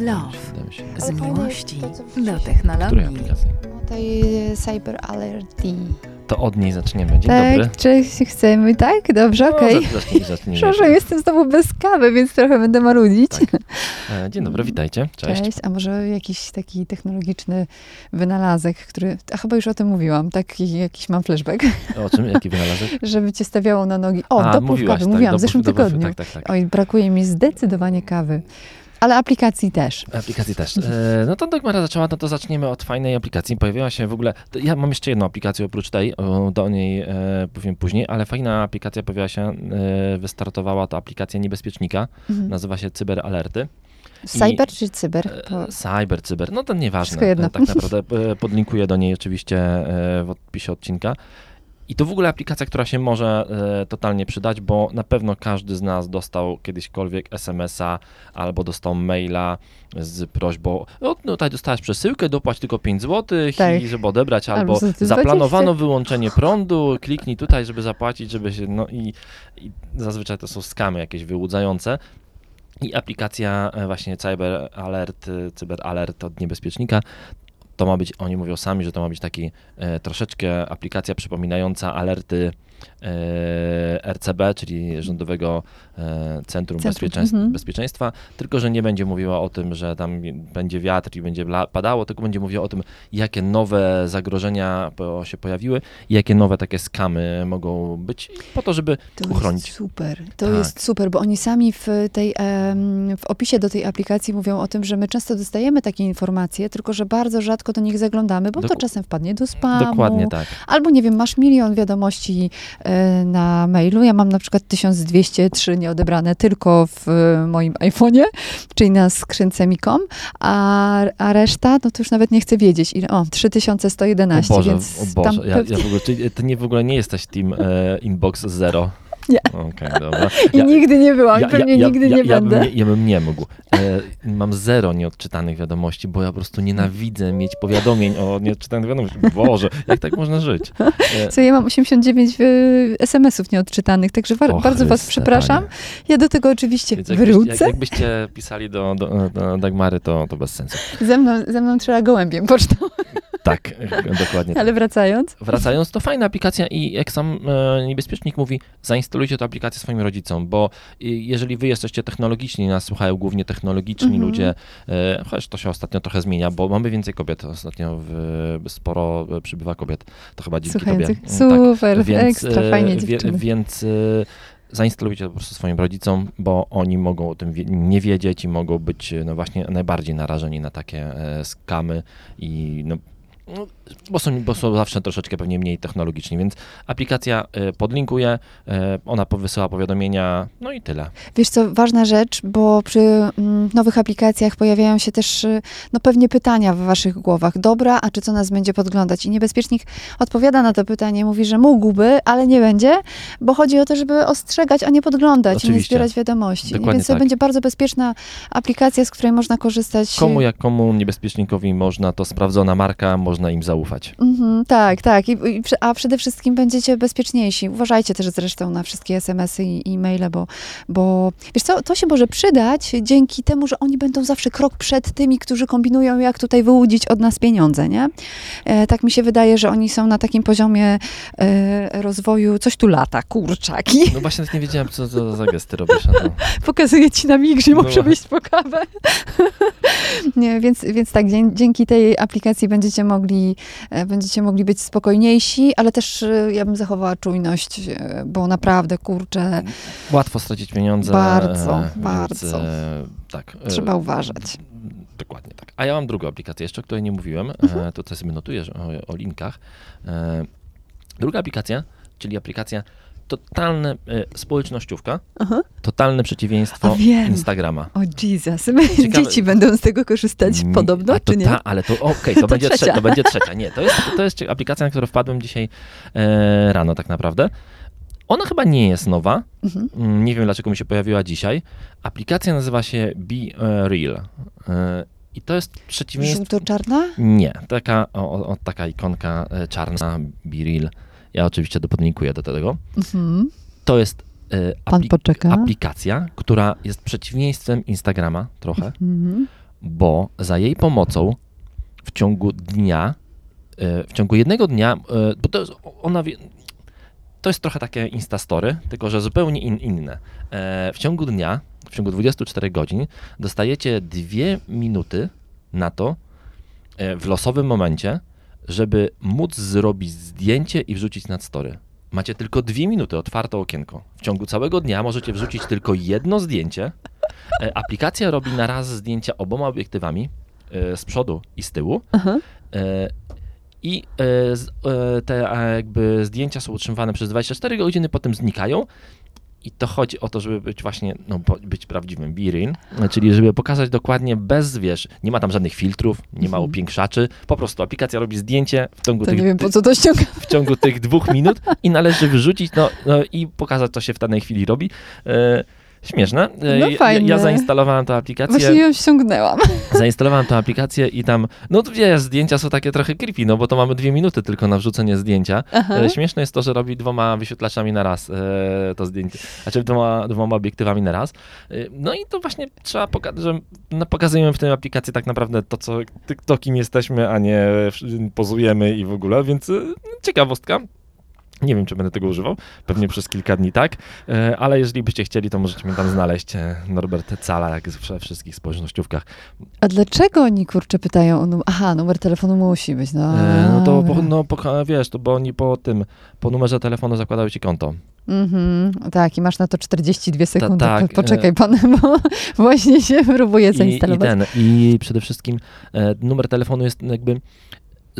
Love. Z miłości do wcześniej. Której technologii. aplikacji? No tej Cyber Alert. To od niej zaczniemy. Dzień tak, dobry. czy chcemy, tak? Dobrze, No, okej. zacznij, zacznij. Przepraszam, jestem znowu bez kawy, więc trochę będę marudzić. Tak. E, Dzień dobry, witajcie. Cześć. Cześć. A może jakiś taki technologiczny wynalazek, który, a chyba już o tym mówiłam, taki jakiś mam flashback, O czym? Jaki wynalazek? żeby cię stawiało na nogi. O, A, dopływ mówiłaś, kawy, tak, mówiłam w zeszłym tygodniu. Tak, tak, tak. Oj, brakuje mi zdecydowanie kawy. Ale aplikacji też. Aplikacji też. E, no to Dagmara zaczęła, no to zaczniemy od fajnej aplikacji. Pojawiła się w ogóle, to ja mam jeszcze jedną aplikację oprócz tej, o, do niej e, powiem później, ale fajna aplikacja pojawiła się, e, wystartowała to aplikacja niebezpiecznika, Mhm. nazywa się Cyber Alerty. Cyber czy cyber? E, Po- Cyber, cyber, no to nieważne. Wszystko jedno. E, Tak naprawdę e, podlinkuję do niej oczywiście w opisie odcinka. I to w ogóle aplikacja, która się może e, totalnie przydać, bo na pewno każdy z nas dostał kiedyśkolwiek SMS-a albo dostał maila z prośbą, no tutaj dostałeś przesyłkę, dopłać tylko 5 zł Tak. i żeby odebrać, albo, Albo zaplanowano 20. wyłączenie prądu, kliknij tutaj, żeby zapłacić, żeby się, no i, i zazwyczaj to są skamy jakieś wyłudzające. I aplikacja e, właśnie Cyber Alert, e, Cyber Alert od niebezpiecznika, to ma być, oni mówią sami, że to ma być taki e, troszeczkę aplikacja przypominająca alerty RCB, czyli Rządowego e, Centrum, Bezpieczeństwa, mhm. Bezpieczeństwa, tylko że nie będzie mówiła o tym, że tam będzie wiatr i będzie padało, tylko będzie mówiła o tym, jakie nowe zagrożenia się pojawiły i jakie nowe takie skamy mogą być, po to, żeby To uchronić. jest super. To Tak. jest super, bo oni sami w tej w opisie do tej aplikacji mówią o tym, że my często dostajemy takie informacje, tylko że bardzo rzadko do nich zaglądamy, bo to Doku- czasem wpadnie do spamu. Dokładnie tak. Albo nie wiem, masz milion wiadomości e, na mailu. Ja mam na przykład 1203 nieodebrane tylko w e, moim iPhone'ie, czyli na skrzynce Mikom, a, a reszta, no to już nawet nie chcę wiedzieć. Ile, o, 3111, O Boże, więc o Boże. Ja, ja w ogóle, czy ty nie, w ogóle nie jesteś team e, Inbox Zero? Nie. Okej, dobra. I Ja- nigdy nie byłam, i pewnie nigdy ja, nie ja będę. Bym nie, ja bym nie mógł. E, mam zero nieodczytanych wiadomości, bo ja po prostu nienawidzę mieć powiadomień o nieodczytanych wiadomościach. Boże, jak tak można żyć? E, Co ja mam 89 y, SMS-ów nieodczytanych, także o bardzo was przepraszam. Ja do tego oczywiście Więc jakbyście, wrócę. jak, jakbyście pisali do, do, do Dagmary, to, to bez sensu. Ze, mną, ze mną trzeba gołębiem pocztą. Tak, e, dokładnie tak. Ale wracając. Wracając, to fajna aplikacja i jak sam e, niebezpiecznik mówi, zainstalujcie tę aplikację swoim rodzicom, bo y, jeżeli wy jesteście technologiczni, nas słuchają głównie technologiczni Mhm. ludzie, e, chociaż to się ostatnio trochę zmienia, bo mamy więcej kobiet, ostatnio w, sporo e, przybywa kobiet, to chyba dzięki Słuchających. tobie. Mm, Super, ekstra, e, fajnie wie- dziewczyny. Więc e, zainstalujcie to po prostu swoim rodzicom, bo oni mogą o tym wie- nie wiedzieć i mogą być e, no właśnie najbardziej narażeni na takie e, skamy i no, no, bo, są, bo są zawsze troszeczkę pewnie mniej technologiczni, więc aplikacja e, podlinkuje, e, ona wysyła powiadomienia, no i tyle. Wiesz co, ważna rzecz, bo przy mm, nowych aplikacjach pojawiają się też y, no, pewnie pytania w waszych głowach. Dobra, a czy co nas będzie podglądać? I niebezpiecznik odpowiada na to pytanie, mówi, że mógłby, ale nie będzie, bo chodzi o to, żeby ostrzegać, a nie podglądać i nie Oczywiście. zbierać wiadomości. Dokładnie Więc to tak. będzie bardzo bezpieczna aplikacja, z której można korzystać. Komu jak komu niebezpiecznikowi można, to sprawdzona marka, można im zaufać. Mhm, tak, tak. I, i, a przede wszystkim będziecie bezpieczniejsi. Uważajcie też zresztą na wszystkie SMS-y i e-maile, bo, bo wiesz co, to się może przydać dzięki temu, że oni będą zawsze krok przed tymi, którzy kombinują, jak tutaj wyłudzić od nas pieniądze, nie? E, tak mi się wydaje, że oni są na takim poziomie e, rozwoju, coś tu lata, kurczaki. No właśnie nie wiedziałem, co to za gesty robisz. to- Pokazuję ci na migrze, No. muszę wyjść po kawę. Nie, więc, więc tak, dzięki tej aplikacji będziecie mogli, będziecie mogli być spokojniejsi, ale też e, ja bym zachowała czujność, e, bo naprawdę, kurczę, Łatwo stracić pieniądze. Bardzo, e, więc, bardzo. e, tak. e, trzeba uważać. Dokładnie tak. A ja mam drugą aplikację jeszcze, o której nie mówiłem. Mhm. E, to sobie notuję o, o linkach. E, druga aplikacja, czyli aplikacja totalne e, społecznościówka, Aha. totalne przeciwieństwo. Instagrama. O Jesus, Ciekawe- dzieci będą z tego korzystać Mm, podobno, czy nie? Ta, ale to okej, to, To będzie trzecia. to będzie trzecia. Nie, to jest, to jest aplikacja, na którą wpadłem dzisiaj e, rano tak naprawdę. Ona chyba nie jest nowa. Mhm. Mm, Nie wiem, dlaczego mi się pojawiła dzisiaj. Aplikacja nazywa się Be e, Real. E, I to jest przeciwieństwo... Żółto-czarna? Nie, taka, o, o, taka ikonka czarna, Be Real. Ja oczywiście podlinkuję do tego. Mhm. To jest poczeka. aplikacja, która jest przeciwieństwem Instagrama trochę. Mhm. bo za jej pomocą w ciągu dnia, e, w ciągu jednego dnia, e, bo to jest, ona to jest trochę takie Instastory, tylko że zupełnie in, inne. W ciągu dnia, w ciągu 24 godzin dostajecie dwie minuty na to w losowym momencie, żeby móc zrobić zdjęcie i wrzucić na story. Macie tylko dwie minuty, otwarte okienko. W ciągu całego dnia możecie wrzucić tylko jedno zdjęcie. E, Aplikacja robi na raz zdjęcia oboma obiektywami, e, z przodu i z tyłu. Aha. E, I te jakby zdjęcia są utrzymywane przez 24 godziny, potem znikają. I to chodzi o to, żeby być właśnie, no, być prawdziwym B-Reel, czyli żeby pokazać dokładnie bez, wiesz, nie ma tam żadnych filtrów, nie ma Mhm. upiększaczy, po prostu aplikacja robi zdjęcie w ciągu, To tych, wiem, w ciągu tych dwóch minut i należy wyrzucić no, no, i pokazać, co się w danej chwili robi. E, śmieszne. E, No ja, ja zainstalowałem tę aplikację. Właśnie ją ściągnęłam. Zainstalowałem tę aplikację i tam, no wiesz, zdjęcia są takie trochę creepy, no bo to mamy dwie minuty tylko na wrzucenie zdjęcia. Aha. E, Śmieszne jest to, że robi dwoma wyświetlaczami na raz e, to zdjęcie, znaczy dwoma, dwoma obiektywami na raz. No i to właśnie trzeba pokazać, że no, pokazujemy w tej aplikacji tak naprawdę to, co, to kim jesteśmy, a nie pozujemy i w ogóle, więc ciekawostka. Nie wiem, czy będę tego używał, pewnie przez kilka dni tak, e, ale jeżeli byście chcieli, to możecie mnie tam znaleźć, e, Norbert Cala, jak we wszystkich społecznościówkach. A dlaczego oni, kurczę, pytają o numer? Aha, numer telefonu musi być, no. E, No to, po, no, po, wiesz, to bo oni po tym, po numerze telefonu zakładają ci konto. Mhm, tak, i masz na to 42 sekundy. tak, Po- Poczekaj pan, bo właśnie się próbuję I, i, zainstalować. ten, I przede wszystkim e, numer telefonu jest jakby.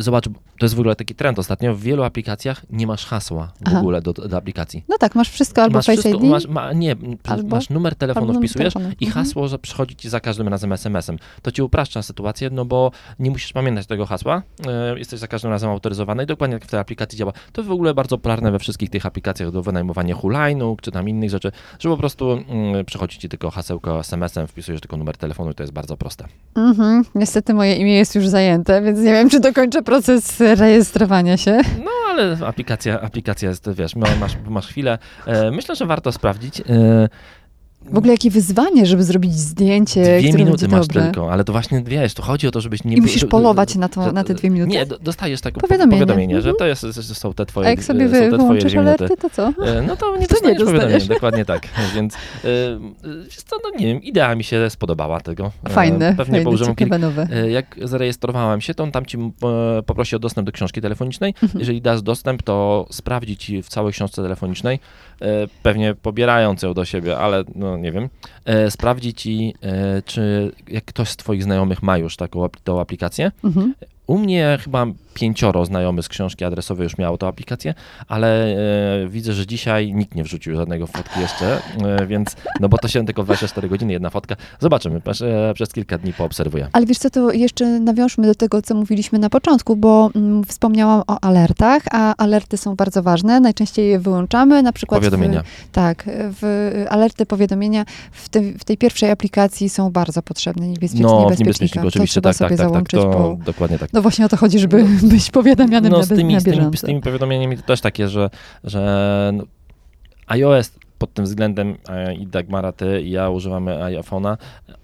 Zobacz, to jest w ogóle taki trend ostatnio. W wielu aplikacjach nie masz hasła w Aha. ogóle do, do aplikacji. No tak, masz wszystko albo masz Face wszystko, ID, masz, ma, nie, Albo- masz numer telefonu, wpisujesz telefonu. i Mhm. hasło, że przychodzi ci za każdym razem SMS-em. To ci upraszcza sytuację, no bo nie musisz pamiętać tego hasła. E, jesteś za każdym razem autoryzowany i dokładnie jak w tej aplikacji działa. To w ogóle bardzo popularne we wszystkich tych aplikacjach do wynajmowania hulajnóg czy tam innych rzeczy, że po prostu mm, przychodzi ci tylko hasełko SMS-em, wpisujesz tylko numer telefonu i to jest bardzo proste. Mhm, niestety moje imię jest już zajęte, więc nie wiem, czy dokończę proces rejestrowania się. No ale aplikacja, aplikacja jest, wiesz, ma- masz, masz chwilę. E, myślę, że warto sprawdzić. W ogóle jakie wyzwanie, żeby zrobić zdjęcie, Dwie minuty masz dobre. tylko, ale to właśnie, wiesz, to chodzi o to, żebyś nie... I musisz polować na, to, że- na te dwie minuty? Nie, do- dostajesz takie Powiadomienie. powiadomienie, powiadomienie że Mhm. to jest, są te twoje, A jak sobie są wy, wyłączysz alerty, to co? E, No to nie To nie dostaniesz powiadomienia, dostaniesz. dokładnie tak. Więc, e, e, no nie wiem, idea mi się spodobała tego. E, Fajne, Pewnie fajne, kilka. ciekawe nowe. Jak zarejestrowałem się, to on tam ci poprosi o dostęp do książki telefonicznej. Mhm. Jeżeli dasz dostęp, to sprawdzi ci w całej książce telefonicznej, pewnie pobierając ją do siebie, ale no nie wiem, e, sprawdzi ci, e, czy jak ktoś z twoich znajomych ma już taką tą aplikację. Mhm. U mnie chyba pięcioro znajomych z książki adresowej już miało tą aplikację, ale e, widzę, że dzisiaj nikt nie wrzucił żadnego fotki jeszcze, e, więc, no bo to się tylko 24 godziny, jedna fotka. Zobaczymy, przez, e, przez kilka dni poobserwuję. Ale wiesz co, to jeszcze nawiążmy do tego, co mówiliśmy na początku, bo mm, wspomniałam o alertach, a alerty są bardzo ważne. Najczęściej je wyłączamy, na przykład Powiadomienia. W, tak, w alerty, powiadomienia w, te, w tej pierwszej aplikacji są bardzo potrzebne, niebezpieczne, No, niebezpiecznika. niebezpieczniku to oczywiście, trzeba tak, sobie tak, tak, tak, to bo... dokładnie tak. No właśnie o to chodzi, żeby być powiadamianym No na, z tymi, na z, tymi, bieżąco. z tymi powiadomieniami to też takie, że, że no, iOS pod tym względem e, i Dagmara, ty i ja używamy iPhone'a,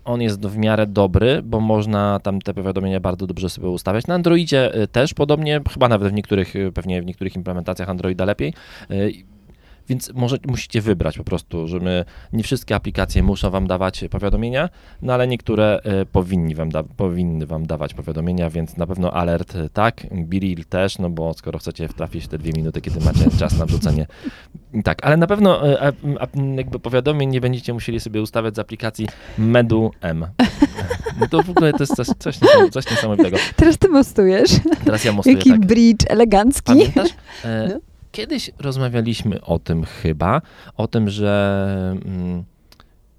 on jest w miarę dobry, bo można tam te powiadomienia bardzo dobrze sobie ustawiać. Na Androidzie e, też podobnie, chyba nawet w niektórych, e, pewnie w niektórych implementacjach Androida lepiej. E, Więc może musicie wybrać po prostu, że my, nie wszystkie aplikacje muszą wam dawać powiadomienia, no ale niektóre e, powinni wam da, powinny wam dawać powiadomienia, więc na pewno alert e, tak, Biril też, no bo skoro chcecie wtrafić te dwie minuty, kiedy macie czas na wrzucenie. Tak, ale na pewno e, jakby powiadomień nie będziecie musieli sobie ustawiać z aplikacji Medu M. No to w ogóle to jest coś, coś, coś niesamowitego. Teraz ty mostujesz. Teraz ja mostuję Jaki tak. bridge elegancki. Pamiętasz? E, No. Kiedyś rozmawialiśmy o tym chyba, o tym, że. Mm,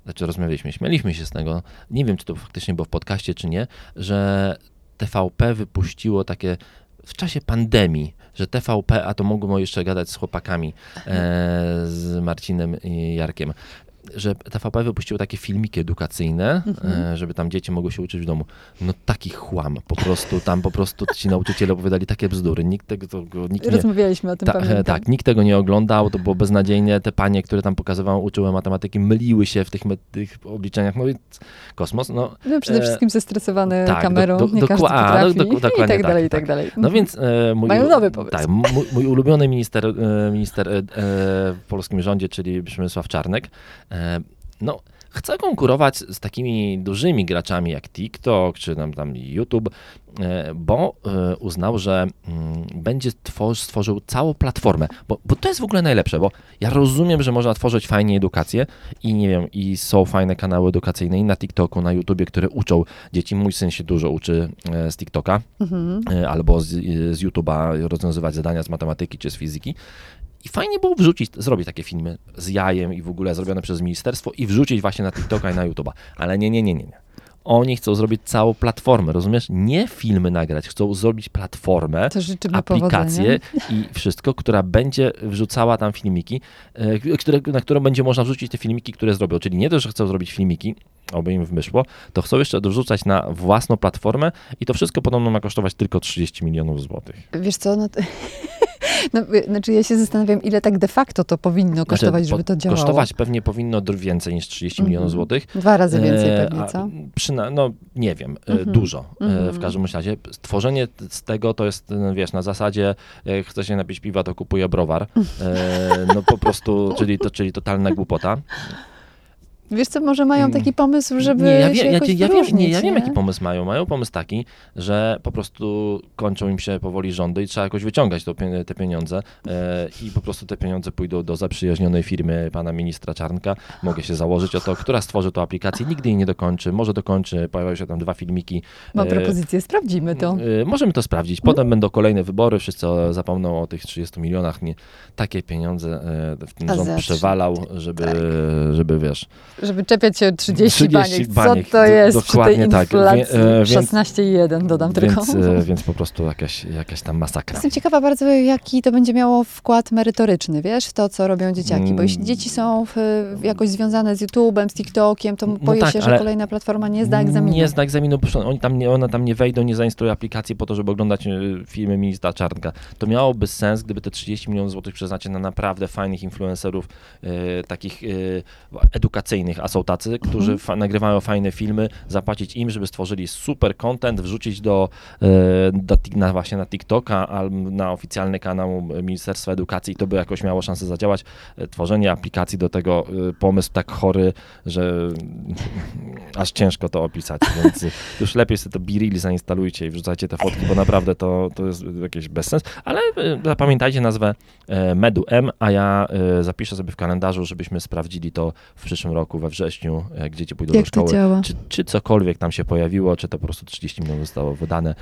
znaczy rozmawialiśmy, śmialiśmy się z tego. Nie wiem, czy to faktycznie było w podcaście, czy nie, że TVP wypuściło takie w czasie pandemii, że TVP, a to mogło jeszcze gadać z chłopakami, e, z Marcinem i Jarkiem. Że TVP wypuściło takie filmiki edukacyjne, Mhm. e, żeby tam dzieci mogły się uczyć w domu. No taki chłam, po prostu tam po prostu ci nauczyciele opowiadali takie bzdury, nikt tego, nikt nie, Rozmawialiśmy o tym, Ta, e, tak, nikt tego nie oglądał, to było beznadziejnie. Te panie, które tam pokazywały, uczyły matematyki, myliły się w tych, tych obliczeniach. No i kosmos. No, No przede e, wszystkim zestresowany tak, kamerą, do- do- nie każdy a, do- do- i dokładnie tak dalej, i tak, tak dalej. no więc e, mój, Mają nowy pomysł. Tak, mój, mój ulubiony minister, minister e, w polskim rządzie, czyli Przemysław Czarnek, e, no chce konkurować z takimi dużymi graczami jak TikTok czy tam, tam YouTube, e, bo e, uznał, że mm, będzie tworz, stworzył całą platformę, bo, bo to jest w ogóle najlepsze, bo ja rozumiem, że można tworzyć fajnie edukację i nie wiem, i są fajne kanały edukacyjne i na TikToku, na YouTubie, które uczą dzieci. Mój syn się dużo uczy e, z TikToka Mhm. e, albo z, z YouTube'a rozwiązywać zadania z matematyki czy z fizyki. I fajnie było wrzucić, zrobić takie filmy z jajem i w ogóle zrobione przez ministerstwo i wrzucić właśnie na TikToka i na YouTube'a. Ale nie, nie, nie, nie. nie. Oni chcą zrobić całą platformę, rozumiesz? Nie filmy nagrać, chcą zrobić platformę, aplikację powodzenia. i wszystko, która będzie wrzucała tam filmiki, e, które, na którą będzie można wrzucić te filmiki, które zrobią. Czyli nie to, że chcą zrobić filmiki, oby im wyszło, to chcą jeszcze dorzucać na własną platformę i to wszystko podobno ma kosztować tylko 30 milionów złotych. Wiesz co, no, to, no, y, znaczy ja się zastanawiam, ile tak de facto to powinno kosztować, Znaczy, żeby to działało. Kosztować pewnie powinno więcej niż 30 milionów Mhm. złotych. Dwa razy więcej E, pewnie, co? Przyna- no nie wiem, e, Mhm. dużo e, Mhm. w każdym razie. Stworzenie z tego to jest, e, wiesz, na zasadzie jak chce się napić piwa, to kupuje browar. E, no po prostu, czyli, to, czyli totalna głupota. Wiesz co, może mają taki pomysł, żeby nie, ja, się wiem, ja, jakoś ja, wiem, wyróżnić, nie, ja wiem, nie? jaki pomysł mają. Mają pomysł taki, że po prostu kończą im się powoli rządy i trzeba jakoś wyciągać to, te pieniądze e, i po prostu te pieniądze pójdą do zaprzyjaźnionej firmy pana ministra Czarnka. Mogę się założyć o to, która stworzy tą aplikację, nigdy jej nie dokończy, może dokończy, pojawiają się tam dwa filmiki. Mam e, propozycję, sprawdzimy to. e, Możemy to sprawdzić. Potem będą kolejne wybory, wszyscy zapomną o tych 30 milionach. Nie, takie pieniądze e, w ten rząd zawsze. przewalał, żeby, Tak. żeby wiesz, Żeby czepiać się 30, 30 baniek. baniek, Co to jest przy tej dokładnie tak. inflacji? Wie- e, więc- 16,1 dodam tylko. Więc, e, więc po prostu jakaś, jakaś tam masakra. Jestem ciekawa bardzo, jaki to będzie miało wkład merytoryczny, wiesz, w to, co robią dzieciaki. Bo jeśli Mm. dzieci są w, jakoś związane z YouTube'em, z TikTokiem, to No boję tak, się, że kolejna platforma nie zda egzaminu. Nie zda egzaminu, bo oni tam nie, one tam nie wejdą, nie zainstalują aplikacji po to, żeby oglądać e, filmy ministra Czarnka. To miałoby sens, gdyby te 30 milionów złotych przeznaczyć na naprawdę fajnych influencerów, e, takich e, edukacyjnych, a są tacy, którzy Mhm. fa- nagrywają fajne filmy, zapłacić im, żeby stworzyli super content, wrzucić do, e, do na, właśnie na TikToka albo na oficjalny kanał Ministerstwa Edukacji i to by jakoś miało szansę zadziałać. E, Tworzenie aplikacji do tego, e, pomysł tak chory, że aż ciężko to opisać, więc już lepiej sobie to Birili zainstalujcie i wrzucajcie te fotki, bo naprawdę to, to jest jakieś bezsens, ale zapamiętajcie nazwę Medu M, a ja zapiszę sobie w kalendarzu, żebyśmy sprawdzili to w przyszłym roku, we wrześniu, jak dzieci pójdą do Jak to szkoły. Czy, czy cokolwiek tam się pojawiło, czy to po prostu 30 milionów zostało wydane.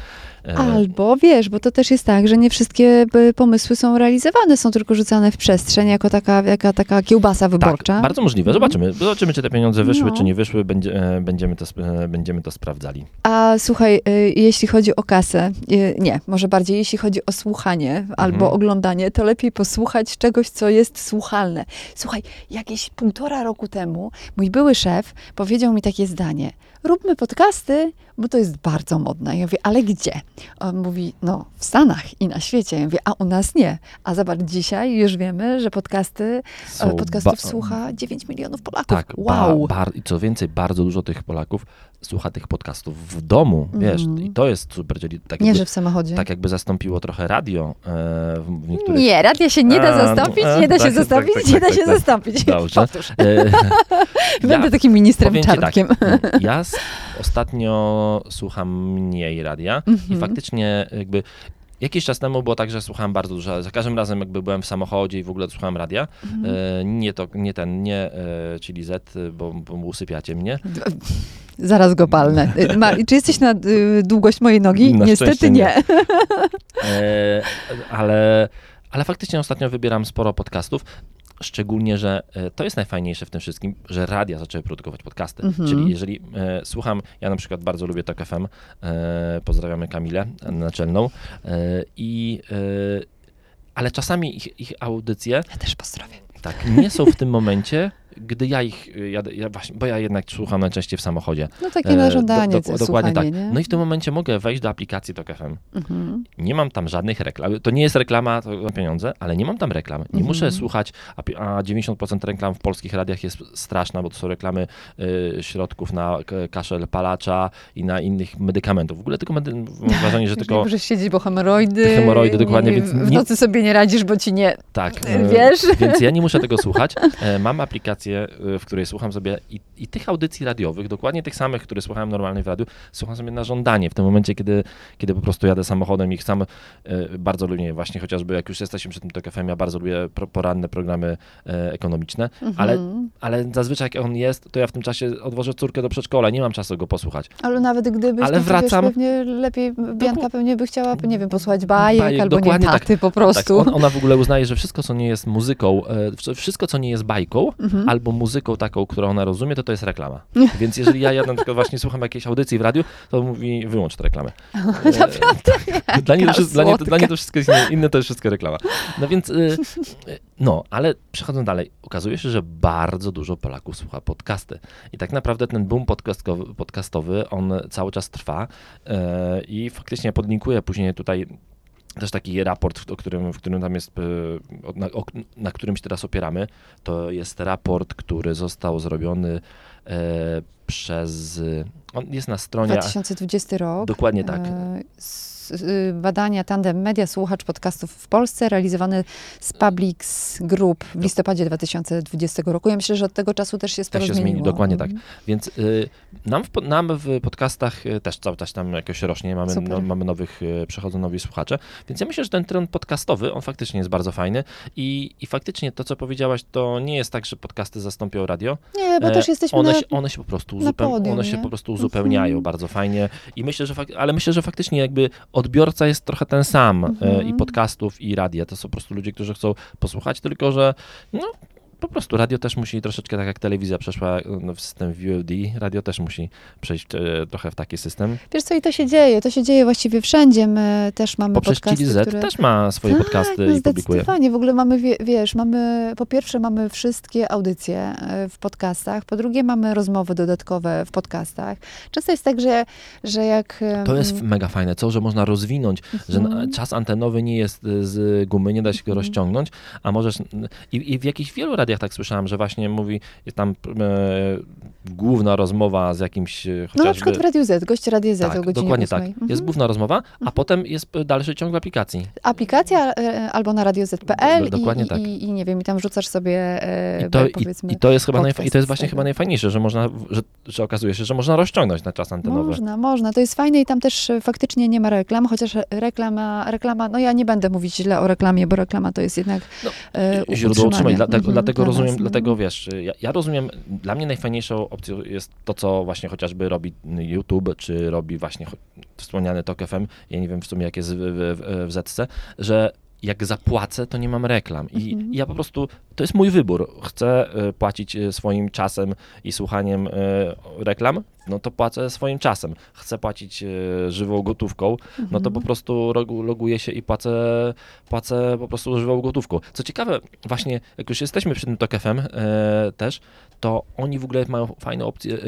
E, Albo wiesz, bo to też jest tak, że nie wszystkie y, pomysły są realizowane, są tylko rzucane w przestrzeń jako taka, jaka, taka kiełbasa wyborcza. Tak, bardzo możliwe. Zobaczymy. Zobaczymy, czy te pieniądze wyszły, No. czy nie wyszły. Będzie, e, będziemy, to, e, będziemy to sprawdzali. A słuchaj, jeśli chodzi o kasę, nie, może bardziej jeśli chodzi o słuchanie albo oglądanie, to lepiej posłuchać czegoś, co jest słuchalne. Słuchaj, jakieś półtora roku temu mój były szef powiedział mi takie zdanie. Róbmy podcasty, bo to jest bardzo modne. Ja mówię, ale gdzie? On mówi, no w Stanach i na świecie. Ja mówię, a u nas nie. A zobacz, dzisiaj już wiemy, że podcasty, e, podcastów ba- słucha 9 milionów Polaków. Tak, wow. i co więcej, bardzo dużo tych Polaków słucha tych podcastów w domu, wiesz, Mhm. i to jest super, czyli tak nie, jakby, że w samochodzie. tak jakby zastąpiło trochę radio e, w, niektórych... Nie, radia się nie da A, zastąpić, a, nie da tak, się tak, zastąpić, tak, nie tak, da tak, się tak. zastąpić. Dobrze. E, Będę ja- takim ministrem tak, czarnkiem. ja s- słucham mniej radia i Mhm. faktycznie jakby jakiś czas temu było tak, że słuchałem bardzo dużo, za każdym razem jakby byłem w samochodzie i w ogóle słuchałem radia, Mhm. e, nie to, nie ten, nie e, Chili Z, bo, bo usypiacie mnie. Zaraz go palnę. Y, Ma, czy jesteś na y, długość mojej nogi? Na Niestety nie. nie. E, ale, ale faktycznie ostatnio wybieram sporo podcastów. Szczególnie, że e, to jest najfajniejsze w tym wszystkim, że radia zaczęły produkować podcasty. Mhm. Czyli jeżeli e, słucham, ja na przykład bardzo lubię Tok FM, e, pozdrawiamy Kamilę e, naczelną e, i e, ale czasami ich, ich audycje Ja też pozdrowię. tak, nie są w tym momencie gdy ja ich, y, jadę, ja właśnie, bo ja jednak słucham najczęściej w samochodzie. No takie na do- żądanie, do- to dokładnie tak. nie? No i w tym momencie mogę wejść do aplikacji TOK FM. Mhm. Nie mam tam żadnych reklam. To nie jest reklama to na pieniądze, ale nie mam tam reklam. Nie Mhm. muszę słuchać, a pi- a 90% reklam w polskich radiach jest straszna, bo to są reklamy y, środków na kaszel palacza i na innych medykamentów. W ogóle tylko medy- mam wrażenie, że tylko możesz siedzieć, bo hemoroidy. Hemoroidy, dokładnie, nie- więc W nocy sobie nie radzisz, bo ci nie. tak. Wiesz? Więc ja nie muszę tego słuchać. E, Mam aplikację, e, w której słucham sobie i, i tych audycji radiowych, dokładnie tych samych, które słuchałem normalnie w radiu, słucham sobie na żądanie. W tym momencie, kiedy, kiedy po prostu jadę samochodem i sam e, bardzo lubię właśnie chociażby, jak już jesteśmy przy tym TOK FM, ja bardzo lubię poranne programy e, ekonomiczne, ale, Mhm. ale zazwyczaj jak on jest, to ja w tym czasie odwożę córkę do przedszkola, nie mam czasu go posłuchać. Ale nawet gdybyś, Ale wracam- Wiesz, pewnie lepiej, Bianka pewnie by chciała, nie wiem, posłuchać bajek, Bajek, albo nie dokładnie tak. taty po Tak, prostu. on, ona w ogóle uznaje, że wszystko, co nie jest muzyką, wsz- wszystko, co nie jest bajką, Mhm. albo muzyką taką, którą ona rozumie, to to jest reklama. Więc jeżeli ja, ja na przykład właśnie słucham jakiejś audycji w radiu, to mówi wyłącz tę reklamę. Naprawdę? E, dla, niej to, wszystko- dla, niej, dla niej to wszystko jest inne, inne to jest wszystko reklama. No więc, y, y, no, ale przechodząc dalej, okazuje się, że bardzo dużo Polaków słucha podcasty. I tak naprawdę ten boom podcastowy, podcastowy on cały czas trwa e, i faktycznie podlinkuję później tutaj też taki raport, o którym, w którym tam jest, e, na, na którym się teraz opieramy, to jest raport, który został zrobiony e, przez, on jest na stronie, 2020 rok. dokładnie tak, E, Badania Tandem Media, słuchacz podcastów w Polsce, realizowany z Publix Group w listopadzie 2020 roku. Ja myślę, że od tego czasu też się sporo się zmieni, zmieniło. dokładnie tak. Mhm. Więc y, nam, w, nam w podcastach y, też cały czas tam jakoś rośnie, mamy, no, mamy nowych, y, przychodzą nowi słuchacze, więc ja myślę, że ten trend podcastowy, on faktycznie jest bardzo fajny i, i faktycznie to, co powiedziałaś, to nie jest tak, że podcasty zastąpią radio. Nie, bo E, też jesteśmy one, na... się, one się po prostu, na uzupeł, podium, one się nie? po prostu uzupełniają Mhm. bardzo fajnie i myślę, że fak, ale myślę, że faktycznie jakby odbiorca jest trochę ten sam e, Mhm. i podcastów i radia, to są po prostu ludzie, którzy chcą posłuchać, tylko że no po prostu radio też musi troszeczkę tak jak telewizja przeszła no, w system VOD, radio też musi przejść e, trochę w taki system. Wiesz co, i to się dzieje, to się dzieje właściwie wszędzie. My też mamy Poprzez podcasty, Chili Z które... też ma swoje tak, podcasty no i publikuje. zdecydowanie. W ogóle mamy, wie, wiesz, mamy, po pierwsze mamy wszystkie audycje e, w podcastach, po drugie mamy rozmowy dodatkowe w podcastach. Często jest tak, że, że jak... To jest mega fajne, co, że można rozwinąć, że mhm. czas antenowy nie jest y, z gumy, nie da się go Mhm. rozciągnąć, a możesz, i, i w jakichś wielu radiach tak słyszałem, że właśnie mówi, jest tam e, główna rozmowa z jakimś e, No na chociażby... przykład w Radiu Z, goście Radia Z o tak, godzinie dokładnie 8. tak. Mhm. Jest główna rozmowa, a potem jest dalszy ciąg w aplikacji. Aplikacja e, albo na radioz.pl dokładnie i, tak. i, i nie wiem, i tam rzucasz sobie e, I to, powiedzmy... i to jest chyba najfa- i to jest właśnie chyba najfajniejsze, że można, że, że okazuje się, że można rozciągnąć na czas antenowy. Można, można. To jest fajne i tam też e, faktycznie nie ma reklam, chociaż reklama, reklama, no ja nie będę mówić źle o reklamie, bo reklama to jest jednak No, źródło utrzymanie. utrzymania. Dlatego, Mhm, dlatego dla rozumiem, nas, no. dlatego wiesz, ja, ja rozumiem, dla mnie najfajniejszą opcją jest to, co właśnie chociażby robi YouTube, czy robi właśnie wspomniany Tok FM, ja nie wiem w sumie jak jest w, w, w ZC, że jak zapłacę, to nie mam reklam. I Mhm. ja po prostu, to jest mój wybór. Chcę e, płacić e, swoim czasem i słuchaniem e, reklam, no to płacę swoim czasem. Chcę płacić żywą gotówką, no to po Mhm. prostu rogu- loguję się i płacę, płacę po prostu żywą gotówką. Co ciekawe, właśnie jak już jesteśmy przy tym TOK FM też, to oni w ogóle mają fajną opcję,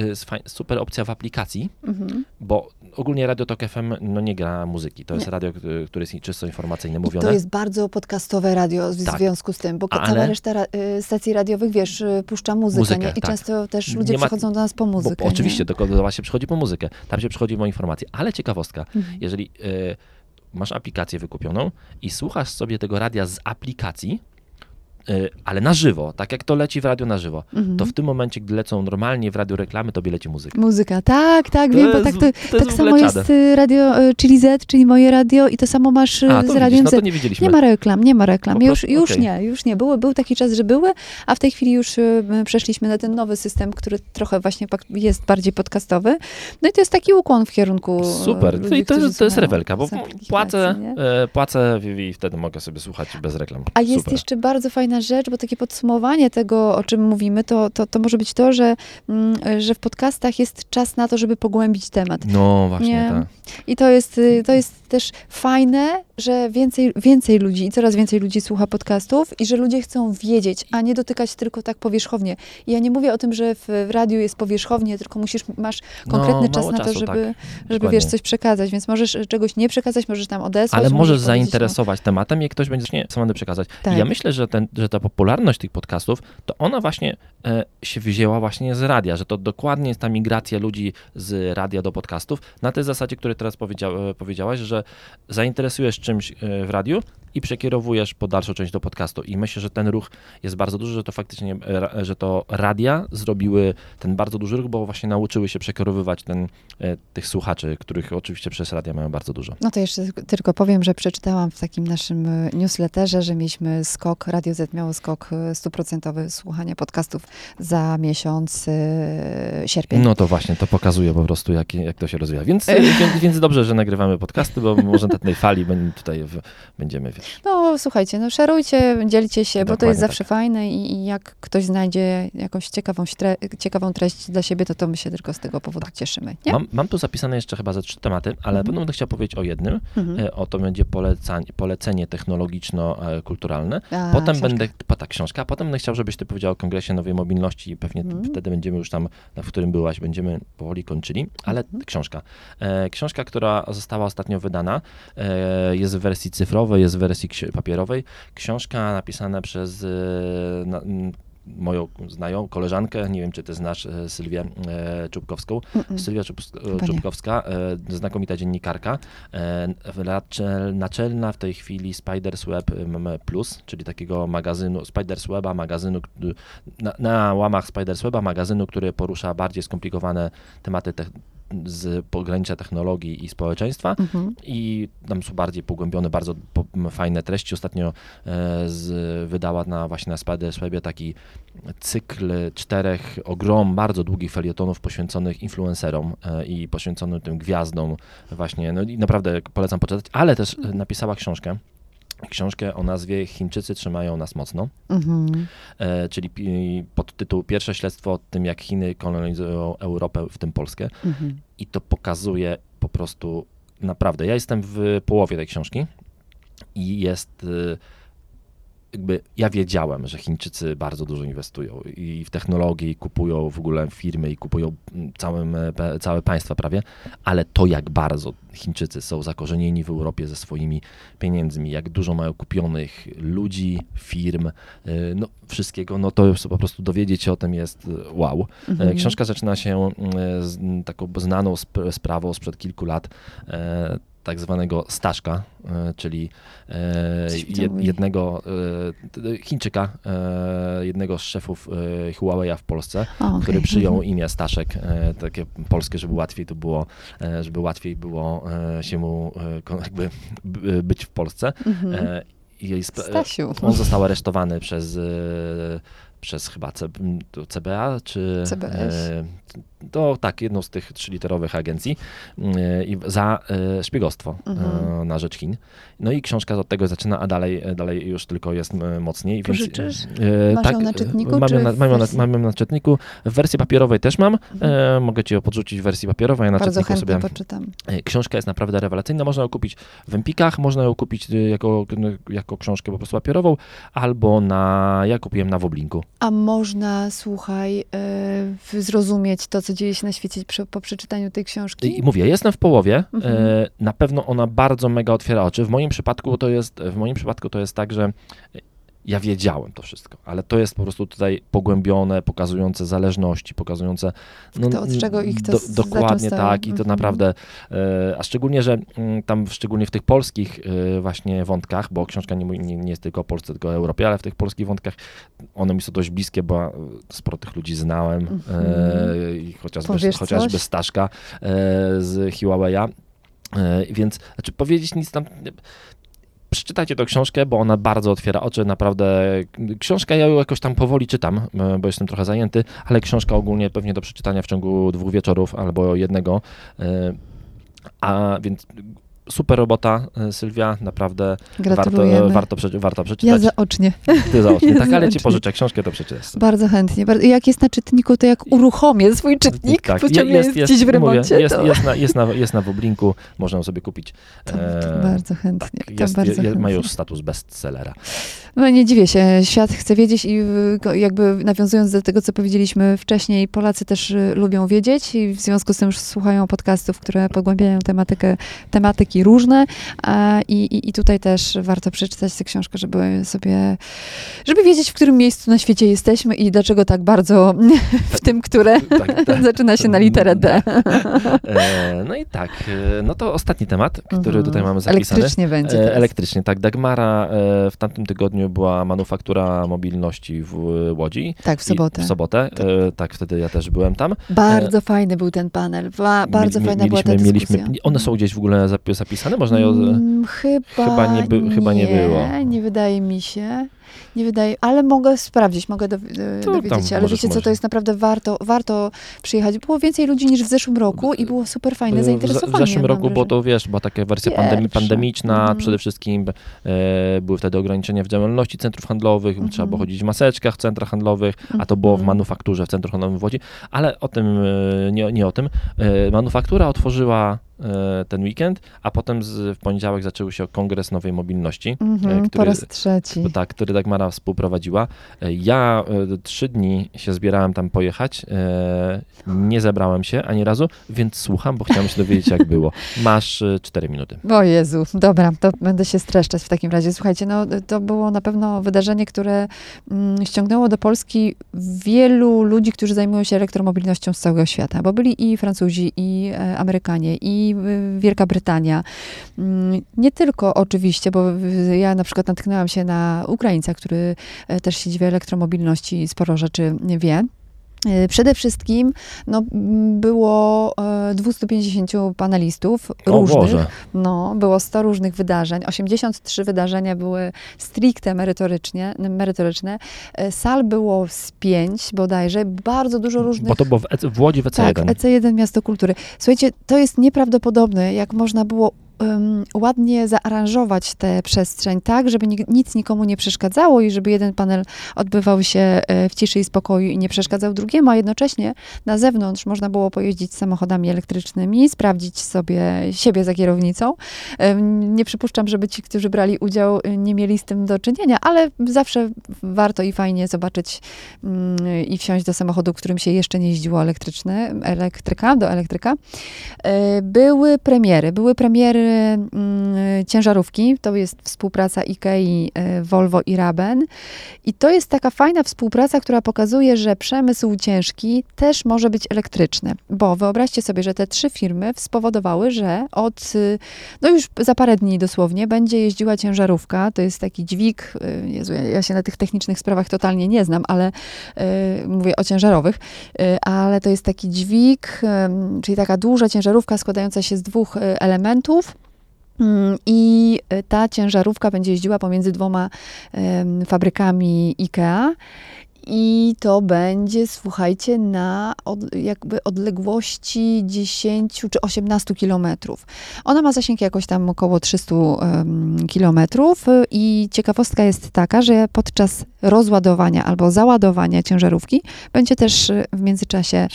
super opcja w aplikacji, Mhm. bo ogólnie Radio TOK FM no nie gra muzyki. To jest Nie. radio, który- które jest czysto informacyjne, I mówione. to jest bardzo podcastowe radio w Tak. związku z tym, bo Ale- cała reszta ra- y, stacji radiowych, wiesz, y, puszcza muzykę, Muzykę? I tak. często też Nie ludzie ma- przychodzą do nas po muzykę. Bo, oczywiście, tylko do was się przychodzi po muzykę. Tam się przychodzi po informacje. Ale ciekawostka, Mhm. jeżeli e, masz aplikację wykupioną i słuchasz sobie tego radia z aplikacji, ale na żywo, tak jak to leci w radio na żywo, Mhm. to w tym momencie, gdy lecą normalnie w radio reklamy, tobie leci muzyka. Muzyka, tak, tak, To wiem, bo jest- tak, to, to tak samo jest y, radio y, Chili Z, czyli moje radio i to samo masz y, A, z to radiem widzisz, no Z. nie widzieliśmy. Nie ma reklam, nie ma reklam. Już, już okej. nie, już nie. Były, był taki czas, że były, a w tej chwili już y, przeszliśmy na ten nowy system, który trochę właśnie jest bardziej podcastowy. No i to jest taki ukłon w kierunku Super, ludzi, to, to, jest, rewelka, bo z płacę, płacę i, i wtedy mogę sobie słuchać bez reklam. A jest Super. jeszcze bardzo fajna jedna rzecz, bo takie podsumowanie tego, o czym mówimy, to, to, to może być to, że, mm, że w podcastach jest czas na to, żeby pogłębić temat. No właśnie, Nie. tak. I to jest, y, to jest też fajne, że więcej, więcej ludzi i coraz więcej ludzi słucha podcastów i że ludzie chcą wiedzieć, a nie dotykać tylko tak powierzchownie. I ja nie mówię o tym, że w, w radiu jest powierzchownie, tylko musisz, masz konkretny No, czas na to, czasu, żeby, tak. żeby Dokładnie. wiesz, coś przekazać. Więc możesz y, czegoś nie przekazać, możesz tam odesłać. Ale możesz powiedzieć, no, zainteresować tematem i ktoś będzie nie samemu przekazać. Tak. I ja myślę, że, ten, że ta popularność tych podcastów, to ona właśnie e, się wzięła właśnie z radia, że to dokładnie jest ta migracja ludzi z radia do podcastów na tej zasadzie, której teraz powiedział, e, powiedziałaś, że zainteresujesz czymś e, w radiu i przekierowujesz po dalszą część do podcastu. I myślę, że ten ruch jest bardzo duży, że to faktycznie, e, że to radia zrobiły ten bardzo duży ruch, bo właśnie nauczyły się przekierowywać ten, e, tych słuchaczy, których oczywiście przez radia mają bardzo dużo. No to jeszcze tylko- powiem, że przeczytałam w takim naszym y, newsletterze, że mieliśmy skok, Radio Z miało skok stuprocentowy słuchania podcastów za miesiąc sierpień. No to właśnie, to pokazuje po prostu, jak, jak to się rozwija. Więc, więc, więc dobrze, że nagrywamy podcasty, bo może na tej fali będziemy tutaj w, będziemy, No słuchajcie, no szerujcie, dzielcie się, bo to Dokładnie jest zawsze tak. fajne i, i jak ktoś znajdzie jakąś ciekawą, ciekawą treść dla siebie, to, to my się tylko z tego powodu cieszymy, nie? Mam, mam tu zapisane jeszcze chyba ze trzy tematy, ale Mhm. potem będę chciał powiedzieć o jednym. Mhm. E, O to będzie polecanie, polecenie technologiczno-kulturalne. A, Potem książka. będę, po, tak, książka, potem będę chciał, żebyś ty powiedział o Kongresie Nowej Mobilności i pewnie Mhm. wtedy będziemy już tam, w którym byłaś, będziemy powoli kończyli, ale Mhm. książka. E, książka, która została ostatnio wydana, e, jest w wersji cyfrowej, jest w wersji papierowej. Książka napisana przez e, na, moją znają, koleżankę, nie wiem, czy ty znasz e, Sylwię e, Czubkowską. Mm-mm. Sylwia Czub-. Czubkowska, znakomita dziennikarka, naczel- naczelna w tej chwili Spiders Web Plus, czyli takiego magazynu, Spiders Weba, magazynu, na, na łamach Spiders Weba, magazynu, który porusza bardziej skomplikowane tematy te, z pogranicza technologii i społeczeństwa Mhm. i tam są bardziej pogłębione, bardzo po, fajne treści. Ostatnio e, z, wydała na właśnie na Spiders Webie taki cykl czterech ogrom, bardzo długich felietonów poświęconych influencerom e, i poświęconych tym gwiazdom właśnie, no i naprawdę polecam poczytać, ale też e, napisała książkę, książkę o nazwie Chińczycy trzymają nas mocno, Mhm. e, czyli podtytuł Pierwsze śledztwo o tym, jak Chiny kolonizują Europę, w tym Polskę Mhm. i to pokazuje po prostu naprawdę. Ja jestem w połowie tej książki i jest y, jakby ja wiedziałem, że Chińczycy bardzo dużo inwestują i w technologię, i kupują w ogóle firmy, i kupują mm, całym, całe państwa prawie, ale to jak bardzo Chińczycy są zakorzenieni w Europie ze swoimi pieniędzmi, jak dużo mają kupionych ludzi, firm, y, no wszystkiego, no to już po prostu dowiedzieć się o tym jest y, wow. Mhm. Książka zaczyna się z taką znaną sp- sprawą sprzed kilku lat, tak zwanego Staszka, e, czyli e, jednego e, Chińczyka, jednego z szefów Huawei'a w Polsce, O, okej. który przyjął Mhm. imię Staszek, takie polskie, żeby łatwiej to było, żeby łatwiej było się mu jakby być w Polsce. Jej spra- Stasiu. on został aresztowany przez, przez chyba CBA, czy... CBS. e, To tak, jedną z tych trzyliterowych agencji e, i za e, szpiegostwo Mhm. na rzecz Chin. No i książka od tego zaczyna, a dalej, e, dalej już tylko jest m, mocniej. Pożyczysz? Więc, e, Masz ją na czytniku, Mam na, mam, ją na, mam na czytniku. W wersji papierowej też mam. E, mogę ci ją podrzucić w wersji papierowej, ja na Bardzo czytniku sobie... poczytam. E, Książka jest naprawdę rewelacyjna. Można ją kupić w Empikach, można ją kupić jako, jako książkę po prostu papierową, albo na. Ja kupiłem na Woblinku. A można, słuchaj, y, zrozumieć to, co dzieje się na świecie przy, po przeczytaniu tej książki? I mówię, jestem w połowie. Mhm. E, na pewno ona bardzo mega otwiera oczy. W moim przypadku to jest, w moim przypadku to jest tak, że ja wiedziałem to wszystko, ale to jest po prostu tutaj pogłębione, pokazujące zależności, pokazujące. Kto od czego i kto z- Dokładnie tak, i to Mhm. naprawdę. E, a szczególnie, że mm, tam szczególnie w tych polskich e, właśnie wątkach, bo książka nie, nie, nie jest tylko o Polsce, tylko o Europie, ale w tych polskich wątkach one mi są dość bliskie, bo sporo tych ludzi znałem, Mhm. e, i chociażby, Powiesz chociażby coś? Staszka z Huawei'a. E, Więc, znaczy powiedzieć nic tam. Przeczytajcie tę książkę, bo ona bardzo otwiera oczy, naprawdę. Książka ja ją jakoś tam powoli czytam, e, bo jestem trochę zajęty, ale książka ogólnie pewnie do przeczytania w ciągu dwóch wieczorów albo jednego. E, A więc super robota, y, Sylwia, naprawdę warto, warto, warto Ja przeczytać. zaocznie. Ty zaocznie, ja tak, ale ci zaocznie. pożyczę książkę, to przeczytasz. Bardzo chętnie. Jak jest na czytniku, to jak uruchomię swój czytnik, Tak, bo ciągle jest, gdzieś w mówię, remoncie. jest, to... jest, na, jest, na, jest na Woblinku, można sobie kupić. To, E, bardzo chętnie. tak, jest, bardzo ma już status bestsellera. No nie dziwię się, świat chce wiedzieć i jakby nawiązując do tego, co powiedzieliśmy wcześniej, Polacy też y, lubią wiedzieć i w związku z tym już słuchają podcastów, które pogłębiają tematykę, tematyki różne i, i, i tutaj też warto przeczytać tę książkę, żeby sobie, żeby wiedzieć, w którym miejscu na świecie jesteśmy i dlaczego tak bardzo w tym, które Tak, tak. zaczyna się na literę D. E, no i tak, e, no to ostatni temat, który Mhm. tutaj mamy zapisany. Elektrycznie będzie E, teraz. Elektrycznie, tak. Dagmara w tamtym tygodniu była manufaktura mobilności w Łodzi. Tak, w sobotę. I w sobotę, e, tak, wtedy ja też byłem tam. Bardzo fajny był ten panel, Ba, bardzo Mieli- fajna była ta dyskusja. mieliśmy, One są gdzieś w ogóle zapi- zapisane? Można ją... Mm, chyba, chyba nie by- chyba nie było. Nie wydaje mi się. Nie wydaje, ale mogę sprawdzić, mogę do, do, To dowiedzieć się, ale wiecie co, to jest naprawdę warto, warto przyjechać. Było więcej ludzi niż w zeszłym roku i było super fajne zainteresowanie. w zeszłym roku wrażenie. to, wiesz, była taka wersja pandemi Pierwsza. pandemiczna, Mhm. przede wszystkim e, były wtedy ograniczenia w działalności centrów handlowych, Mhm. trzeba było chodzić w maseczkach w centrach handlowych, a to było w Mhm. manufakturze w centrum handlowym w Łodzi, ale o tym, e, nie, nie o tym. E, manufaktura otworzyła e, ten weekend, a potem z, w poniedziałek zaczął się kongres nowej mobilności. Mhm, e, po który, raz trzeci. tak, który Dagmara współprowadziła. E, Ja e, trzy dni się zbierałem tam pojechać. e, Nie zebrałem się ani razu, więc słucham, bo chciałem się dowiedzieć, jak było. Masz cztery minuty. O Jezu, dobra, to będę się streszczać w takim razie. Słuchajcie, no to było na pewno wydarzenie, które mm, ściągnęło do Polski wielu ludzi, którzy zajmują się elektromobilnością z całego świata, bo byli i Francuzi, i Amerykanie, i Wielka Brytania. Mm, Nie tylko oczywiście, bo ja na przykład natknęłam się na Ukraińca, który e, też siedzi w elektromobilności i sporo rzeczy wie. E, Przede wszystkim no, było e, 250 panelistów O różnych. Boże. No, było 100 różnych wydarzeń. 83 wydarzenia były stricte merytorycznie, merytoryczne. E, Sal było z pięć bodajże. Bardzo dużo różnych... Bo to było w, EC, w Łodzi w EC1. Tak, EC1 Miasto Kultury. Słuchajcie, to jest nieprawdopodobne, jak można było em, ładnie zaaranżować tę przestrzeń tak, żeby ni- nic nikomu nie przeszkadzało i żeby jeden panel odbywał się e, w ciszy i spokoju i nie przeszkadzał drugiemu, a jednocześnie na zewnątrz można było pojeździć samochodami elektrycznymi, sprawdzić sobie siebie za kierownicą. Em, Nie przypuszczam, żeby ci, którzy brali udział, e, nie mieli z tym do czynienia, ale zawsze warto i fajnie zobaczyć mm, i wsiąść do samochodu, którym się jeszcze nie jeździło elektryczny, elektryka, do elektryka. E, Były premiery, były premiery mm, ciężarówki, to jest współpraca IKEA, e, Volvo i Raben. I to jest taka fajna współpraca, która pokazuje, że przemysł ciężki też może być elektryczny, bo wyobraźcie sobie, że te trzy firmy spowodowały, że od, y, no już za parę dni dosłownie, będzie jeździła ciężarówka, to jest taki dźwig, y, Jezu, ja, się na tych technicznych sprawach totalnie nie znam, ale y, mówię o ciężarowych, y, ale to jest taki dźwig, ym, czyli taka duża ciężarówka składająca się z dwóch y, elementów. Mm, I y, ta ciężarówka będzie jeździła pomiędzy dwoma fabrykami IKEA. I to będzie, słuchajcie, na od, jakby odległości 10 czy 18 kilometrów. Ona ma zasięg jakoś tam około 300 em, kilometrów y, i ciekawostka jest taka, że podczas rozładowania albo załadowania ciężarówki będzie też y, w międzyczasie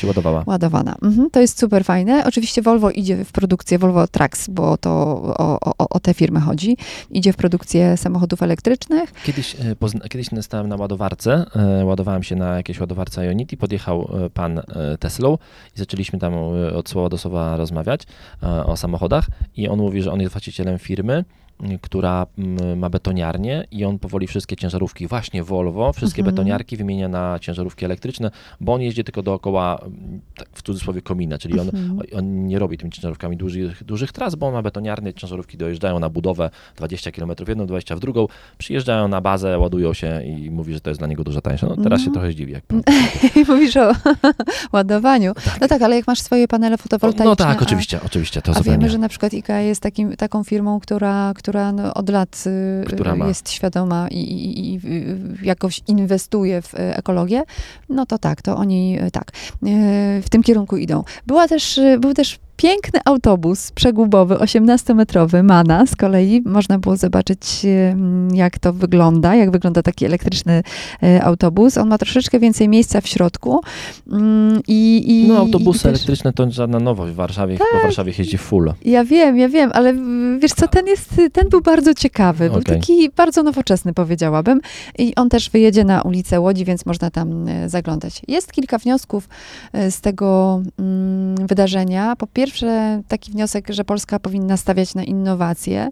ładowana. Mhm, to jest super fajne. Oczywiście Volvo idzie w produkcję, Volvo Trucks, bo to o, o, o te firmy chodzi. Idzie w produkcję samochodów elektrycznych. Kiedyś, e, pozna- kiedyś stałem na ładowarce, e, ładowałem się na jakiejś ładowarce Ionity, podjechał e, pan e, Teslą i zaczęliśmy tam e, od słowa do słowa rozmawiać o samochodach i on mówi, że on jest właścicielem firmy, która m, ma betoniarnię i on powoli wszystkie ciężarówki, właśnie Volvo, wszystkie Mhm. betoniarki wymienia na ciężarówki elektryczne, bo on jeździ tylko dookoła, m, tak w cudzysłowie, komina, czyli on, Mhm. on nie robi tymi ciężarówkami dużych, dużych tras, bo on ma betoniarnie, ciężarówki dojeżdżają na budowę 20 km w jedną, 20 w drugą, przyjeżdżają na bazę, ładują się i mówi, że to jest dla niego dużo tańsze. No teraz się Mhm. trochę zdziwi, jak mówisz o ładowaniu. No tak, ale jak masz swoje panele fotowoltaiczne... No tak, a- oczywiście, oczywiście, to A zupełnie. wiemy, że na przykład IKEA jest takim, taką firmą, która, która no od lat y, Która jest świadoma i, i, i jakoś inwestuje w y, ekologię, no to tak, to oni y, tak, y, w tym kierunku idą. Była też, był też piękny autobus przegubowy, 18-metrowy, Mana z kolei. Można było zobaczyć, jak to wygląda, jak wygląda taki elektryczny e, autobus. On ma troszeczkę więcej miejsca w środku. Mm, I, i, no autobusy i też... elektryczne to żadna nowość w Warszawie. Tak. Po Warszawie jeździ full. Ja wiem, ja wiem, ale wiesz co, ten jest, ten był bardzo ciekawy. Był okay. taki bardzo nowoczesny, powiedziałabym. I on też wyjedzie na ulicę Łodzi, więc można tam e, zaglądać. Jest kilka wniosków e, z tego mm, wydarzenia. Po pierwsze, pierwsze taki wniosek, że Polska powinna stawiać na innowacje,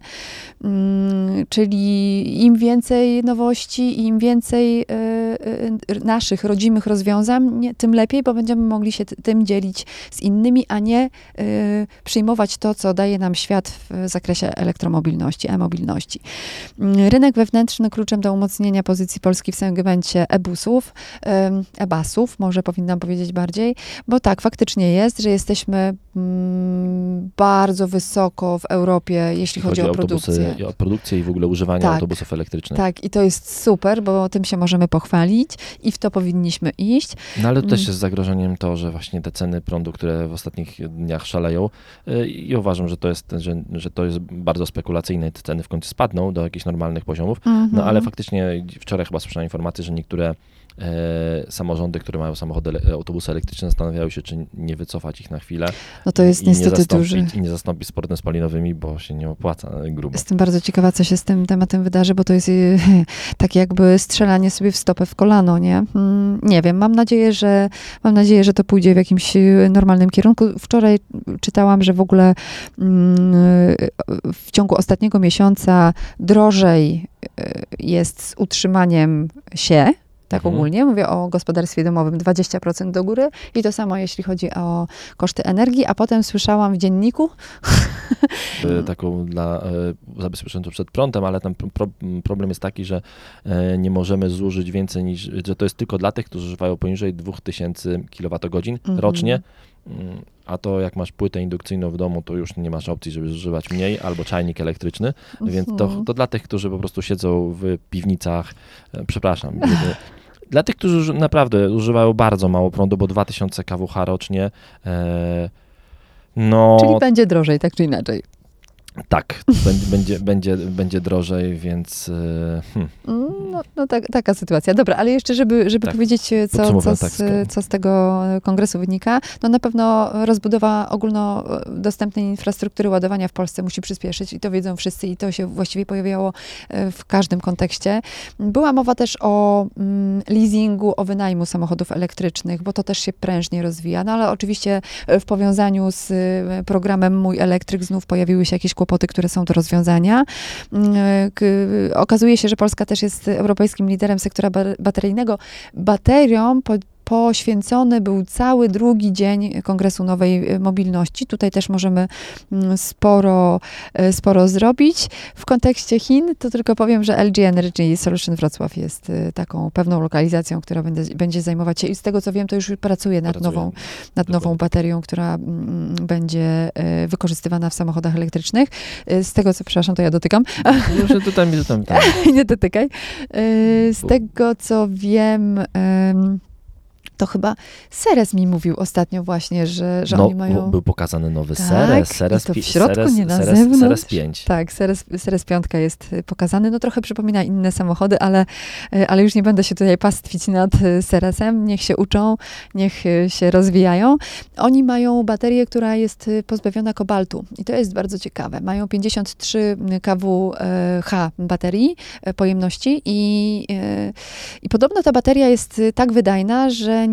mm, czyli im więcej nowości, im więcej e, e, naszych rodzimych rozwiązań, tym lepiej, bo będziemy mogli się tym dzielić z innymi, a nie e, przyjmować to, co daje nam świat w zakresie elektromobilności, e-mobilności. Mm, rynek wewnętrzny kluczem do umocnienia pozycji Polski w segmencie e-busów, e-basów, może powinnam powiedzieć bardziej, bo tak, faktycznie jest, że jesteśmy Mm, bardzo wysoko w Europie, jeśli chodzi, chodzi o produkcję. O produkcję i w ogóle używanie tak, autobusów elektrycznych. Tak, i to jest super, bo tym się możemy pochwalić i w to powinniśmy iść. No ale to też mm. jest zagrożeniem to, że właśnie te ceny prądu, które w ostatnich dniach szaleją y, i uważam, że to jest, że, że to jest bardzo spekulacyjne te ceny w końcu spadną do jakichś normalnych poziomów, -hmm. no ale faktycznie wczoraj chyba słyszałem informację, że niektóre samorządy, które mają samochody, autobusy elektryczne, zastanawiają się, czy nie wycofać ich na chwilę. No to jest niestety duży. I nie zastąpić sportem spalinowymi, bo się nie opłaca grubo. Jestem bardzo ciekawa, co się z tym tematem wydarzy, bo to jest tak jakby strzelanie sobie w stopę w kolano, nie? Mm, nie wiem, mam nadzieję, że mam nadzieję, że to pójdzie w jakimś normalnym kierunku. Wczoraj czytałam, że w ogóle mm, w ciągu ostatniego miesiąca drożej e, jest z utrzymaniem się, tak mhm. ogólnie, mówię o gospodarstwie domowym, 20% do góry i to samo jeśli chodzi o koszty energii, a potem słyszałam w dzienniku... E, taką dla e, zabezpieczoną przed prądem, ale tam pro, problem jest taki, że e, nie możemy zużyć więcej niż, że to jest tylko dla tych, którzy używają poniżej 2000 kWh mhm. rocznie, mm, a to jak masz płytę indukcyjną w domu, to już nie masz opcji, żeby zużywać mniej, albo czajnik elektryczny, więc to, mhm. to dla tych, którzy po prostu siedzą w piwnicach, przepraszam, Dla tych, którzy naprawdę używają bardzo mało prądu, bo 2000 kWh rocznie, e, no... Czyli będzie drożej, tak czy inaczej. Tak, będzie, będzie, będzie drożej, więc. E, hmm. No, no tak, taka sytuacja. Dobra, ale jeszcze, żeby, żeby tak. powiedzieć, e, co, co, z, tak, co z tego kongresu wynika, no na pewno rozbudowa ogólnodostępnej infrastruktury ładowania w Polsce musi przyspieszyć i to wiedzą wszyscy i to się właściwie pojawiało e, w każdym kontekście. Była mowa też o mm, leasingu, o wynajmu samochodów elektrycznych, bo to też się prężnie rozwija, no ale oczywiście w powiązaniu z programem Mój Elektryk znów pojawiły się jakieś kłopoty, które są do rozwiązania. Mm, okazuje się, że Polska też jest europejskim liderem sektora bateryjnego. Baterią poświęcony był cały drugi dzień Kongresu Nowej e, Mobilności. Tutaj też możemy mm, sporo, e, sporo zrobić. W kontekście Chin to tylko powiem, że LG Energy Solution Wrocław jest e, taką pewną lokalizacją, która będzie, będzie zajmować się i z tego co wiem, to już pracuje nad, nową, nad nową baterią, która mm, będzie wykorzystywana w samochodach elektrycznych. Z tego co, przepraszam, to ja dotykam. Tutaj, tutaj, tutaj. Nie dotykaj. Z tego co wiem, to chyba Seres mi mówił ostatnio właśnie, że, że no, oni mają... był pokazany nowy tak, Seres, Seres, to w środku, Seres, nie na Seres, zewnątrz. Seres 5. Tak, Seres, Seres 5 jest pokazany, no trochę przypomina inne samochody, ale, y, ale już nie będę się tutaj pastwić nad Seresem, niech się uczą, niech się rozwijają. Oni mają baterię, która jest pozbawiona kobaltu i to jest bardzo ciekawe. Mają 53 kWh baterii pojemności i, i podobno ta bateria jest tak wydajna, że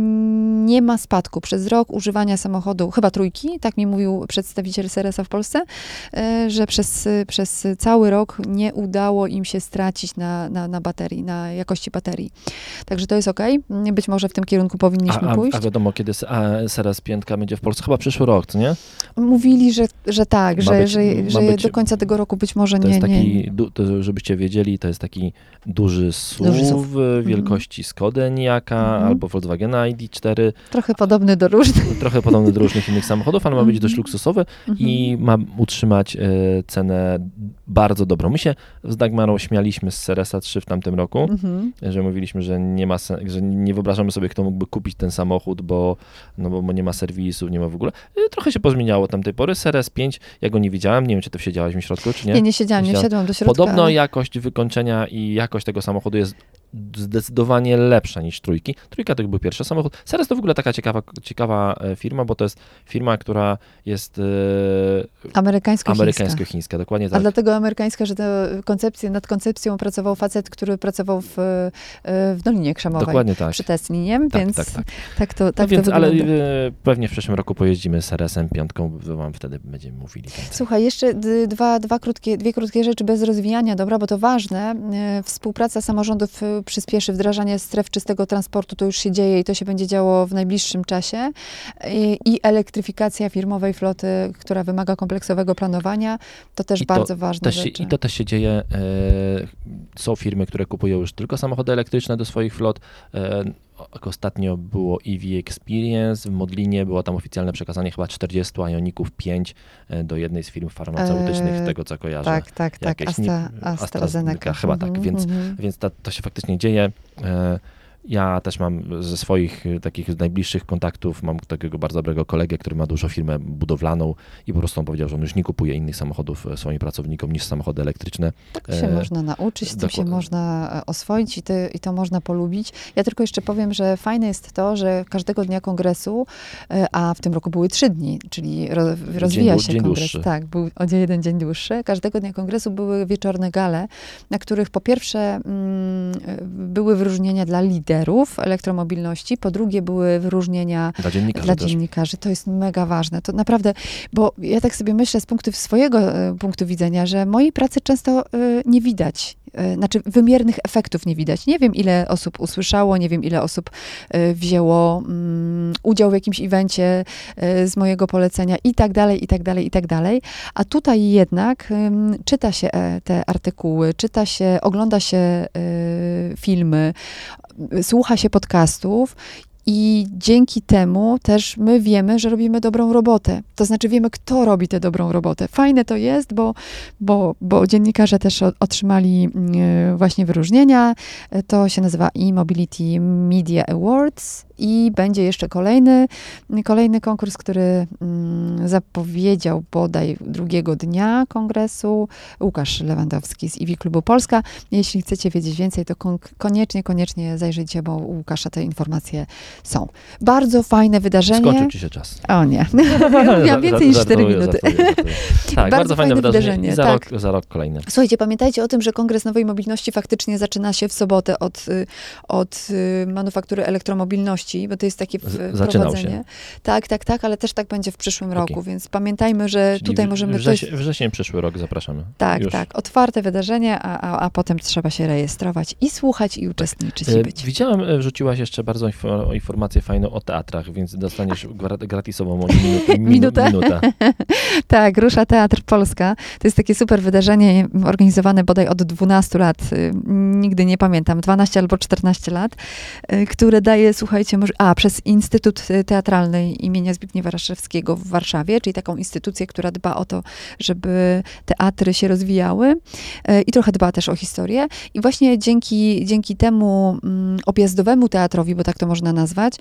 nie ma spadku. Przez rok używania samochodu, chyba trójki, tak mi mówił przedstawiciel Seresa w Polsce, e, że przez, przez cały rok nie udało im się stracić na, na, na baterii, na jakości baterii. Także to jest ok. Być może w tym kierunku powinniśmy a, a, pójść. A wiadomo, kiedy Seres 5 będzie w Polsce? Chyba przyszły rok, nie? Mówili, że, że tak, że, być, że, że być, do końca tego roku być może to nie. Jest taki, nie. To, żebyście wiedzieli, to jest taki duży SUV, duży SUV. wielkości mm. Skody Enyaka mm. albo Volkswagena ID4, Trochę podobny do różnych. trochę podobny do różnych innych samochodów, ale ma być dość Mhm. luksusowy Mhm. i ma utrzymać e, cenę bardzo dobrą. My się z Dagmarą śmialiśmy z Seresa 3 w tamtym roku, Mhm. że mówiliśmy, że nie ma że nie wyobrażamy sobie, kto mógłby kupić ten samochód, bo, no bo, nie ma serwisów, nie ma w ogóle. E, Trochę się pozmieniało od tamtej pory. Seres 5, ja go nie widziałem, nie wiem, czy ty wsiedziałaś mi w środku, czy nie. Nie, nie siedziałam, nie Siedziałam. do środka. Podobno jakość wykończenia i jakość tego samochodu jest zdecydowanie lepsza niż trójki. Trójka to był pierwszy samochód. Seres to w ogóle taka ciekawa, ciekawa e, firma, bo to jest firma, która jest e, Amerykańsko-chińska. amerykańsko-chińska, dokładnie A tak. dlatego amerykańska, że koncepcję, nad koncepcją pracował facet, który pracował w, e, w Dolinie Krzemowej. Dokładnie tak. Przy Tesli, nie? Tak, więc tak, tak. tak to, tak no więc, to ale e, pewnie w przyszłym roku pojeździmy Seresem piątką, wam wtedy będziemy mówili. więcej. Słuchaj, jeszcze dwa, dwa krótkie, dwie krótkie rzeczy bez rozwijania, dobra, bo to ważne. Współpraca samorządów przyspieszy wdrażanie stref czystego transportu, to już się dzieje i to się będzie działo w najbliższym czasie. I, i elektryfikacja firmowej floty, która wymaga kompleksowego planowania, to też I to bardzo ważne Też się, rzeczy. I to też się dzieje. E, są firmy, które kupują już tylko samochody elektryczne do swoich flot. Ostatnio było EV Experience, w Modlinie było tam oficjalne przekazanie chyba 40 Ioników 5 e, do jednej z firm farmaceutycznych, E, z tego co kojarzę. Tak, tak, tak. jakieś Astra, nie- AstraZeneca. AstraZeneca, chyba tak, Mhm, więc- mhm. Więc ta, to się faktycznie dzieje. E, Ja też mam ze swoich e, takich najbliższych kontaktów, mam takiego bardzo dobrego kolegę, który ma dużą firmę budowlaną i po prostu on powiedział, że on już nie kupuje innych samochodów e, swoim pracownikom niż samochody elektryczne. Tak się E, można nauczyć, z tym się można e, oswoić i to, i to można polubić. Ja tylko jeszcze powiem, że fajne jest to, że każdego dnia kongresu, a w tym roku były trzy dni, czyli ro, rozwija dłu- się dzień kongres. dłuższy. Tak, był o jeden dzień dłuższy. Każdego dnia kongresu były wieczorne gale, na których po pierwsze mm, były wyróżnienia dla liderów elektromobilności, po drugie były wyróżnienia Dla dziennikarzy dla dziennikarzy. To jest mega ważne. To naprawdę, bo ja tak sobie myślę z punktu swojego e, punktu widzenia, że mojej pracy często e, nie widać. E, Znaczy, wymiernych efektów nie widać. Nie wiem, ile osób usłyszało, nie wiem, ile osób wzięło mm, udział w jakimś evencie z mojego polecenia i tak dalej, i tak dalej, i tak dalej. A tutaj jednak czyta się te artykuły, czyta się, ogląda się filmy, y, słucha się podcastów i dzięki temu też my wiemy, że robimy dobrą robotę. To znaczy wiemy, kto robi tę dobrą robotę. Fajne to jest, bo, bo, bo dziennikarze też otrzymali y, właśnie wyróżnienia. Y, To się nazywa e-Mobility Media Awards i będzie jeszcze kolejny, kolejny konkurs, który mm, zapowiedział bodaj drugiego dnia kongresu Łukasz Lewandowski z IWI Klubu Polska. Jeśli chcecie wiedzieć więcej, to kon- koniecznie, koniecznie zajrzyjcie, bo u Łukasza te informacje są. Bardzo fajne wydarzenie. Skończył ci się czas. O nie, miałam więcej niż 4 Żartuję, minuty. żartuję, żartuję. Tak, bardzo, Bardzo fajne fajne wydarzenie. za, tak. rok, za rok kolejne. Słuchajcie, pamiętajcie o tym, że Kongres Nowej Mobilności faktycznie zaczyna się w sobotę od, y, od y, manufaktury elektromobilności, bo to jest takie zaczynał wprowadzenie. się. Tak, tak, tak, ale też tak będzie w przyszłym roku, więc pamiętajmy, że Czyli tutaj w- możemy... Wrześ, jest- wrzesień przyszły rok, zapraszamy. tak, Już. tak, otwarte wydarzenie, a, a, a potem trzeba się rejestrować i słuchać, i uczestniczyć, i E, być. Widziałem, e, wrzuciłaś jeszcze bardzo info, informację fajną o teatrach, więc dostaniesz gra- gratisową minutę. Minutę? minutę. Tak, Rusza Teatr Polska. To jest takie super wydarzenie organizowane bodaj od 12 lat, y, nigdy nie pamiętam, 12 albo 14 lat, y, które daje, słuchajcie, może, a przez Instytut Teatralny imienia Zbigniewa Raszewskiego w Warszawie, czyli taką instytucję, która dba o to, żeby teatry się rozwijały y, i trochę dba też o historię. I właśnie dzięki, dzięki temu mm, objazdowemu teatrowi, bo tak to można nazwać,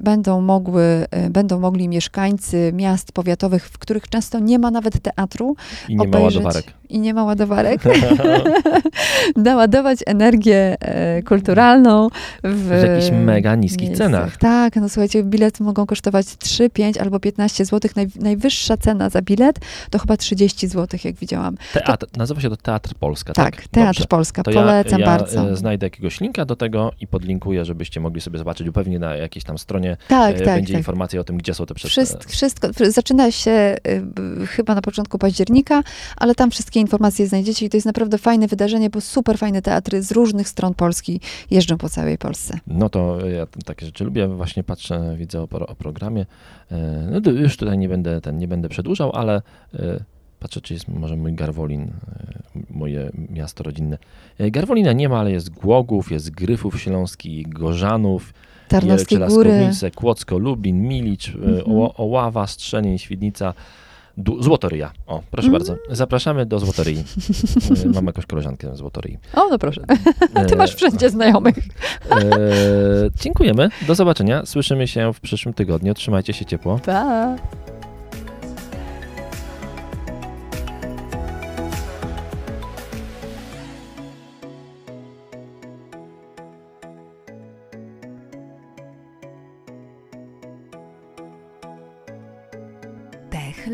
będą, mogły, y, będą mogli mieszkańcy miast powiatowych, w których często nie ma nawet teatru I nie ma obejrzeć ładowarek. I nie ma ładowarek, naładować energię e, kulturalną w, W jakichś mega niskich miejscach. cenach. Tak, no słuchajcie, bilety mogą kosztować 3, 5 albo 15 zł. Naj, najwyższa cena za bilet to chyba 30 zł, jak widziałam. Teatr, nazywa się to Teatr Polska, tak? Tak, Teatr Dobrze. Polska, To polecam ja, ja bardzo. e, znajdę jakiegoś linka do tego i podlinkuję, żebyście mogli sobie zobaczyć, pewnie na jakiejś tam stronie tak, e, tak, będzie tak. informacja o tym, gdzie są te przed... Wszystko, wszystko, zaczyna się y, b- chyba na początku października, ale tam wszystkie informacje znajdziecie i to jest naprawdę fajne wydarzenie, bo super fajne teatry z różnych stron Polski jeżdżą po całej Polsce. No to ja takie rzeczy lubię, właśnie patrzę, widzę o, o programie. E, No już tutaj nie będę, ten, nie będę przedłużał, ale e, patrzę, czy jest może mój Garwolin, e, moje miasto rodzinne. Garwolina nie ma, ale jest Głogów, jest Gryfów Śląski, Gorzanów, Tarnowskie Góry. Kłodzko, Lublin, Milicz, Mhm. Oława, Strzemień, Świdnica, Du- Złotoryja. O, proszę Mhm. bardzo. Zapraszamy do Złotoryi. E, Mam jakąś koleżankę w Złotoryi. O, no proszę. Ty E, masz wszędzie znajomych. E, dziękujemy. Do zobaczenia. Słyszymy się w przyszłym tygodniu. Trzymajcie się ciepło. Pa.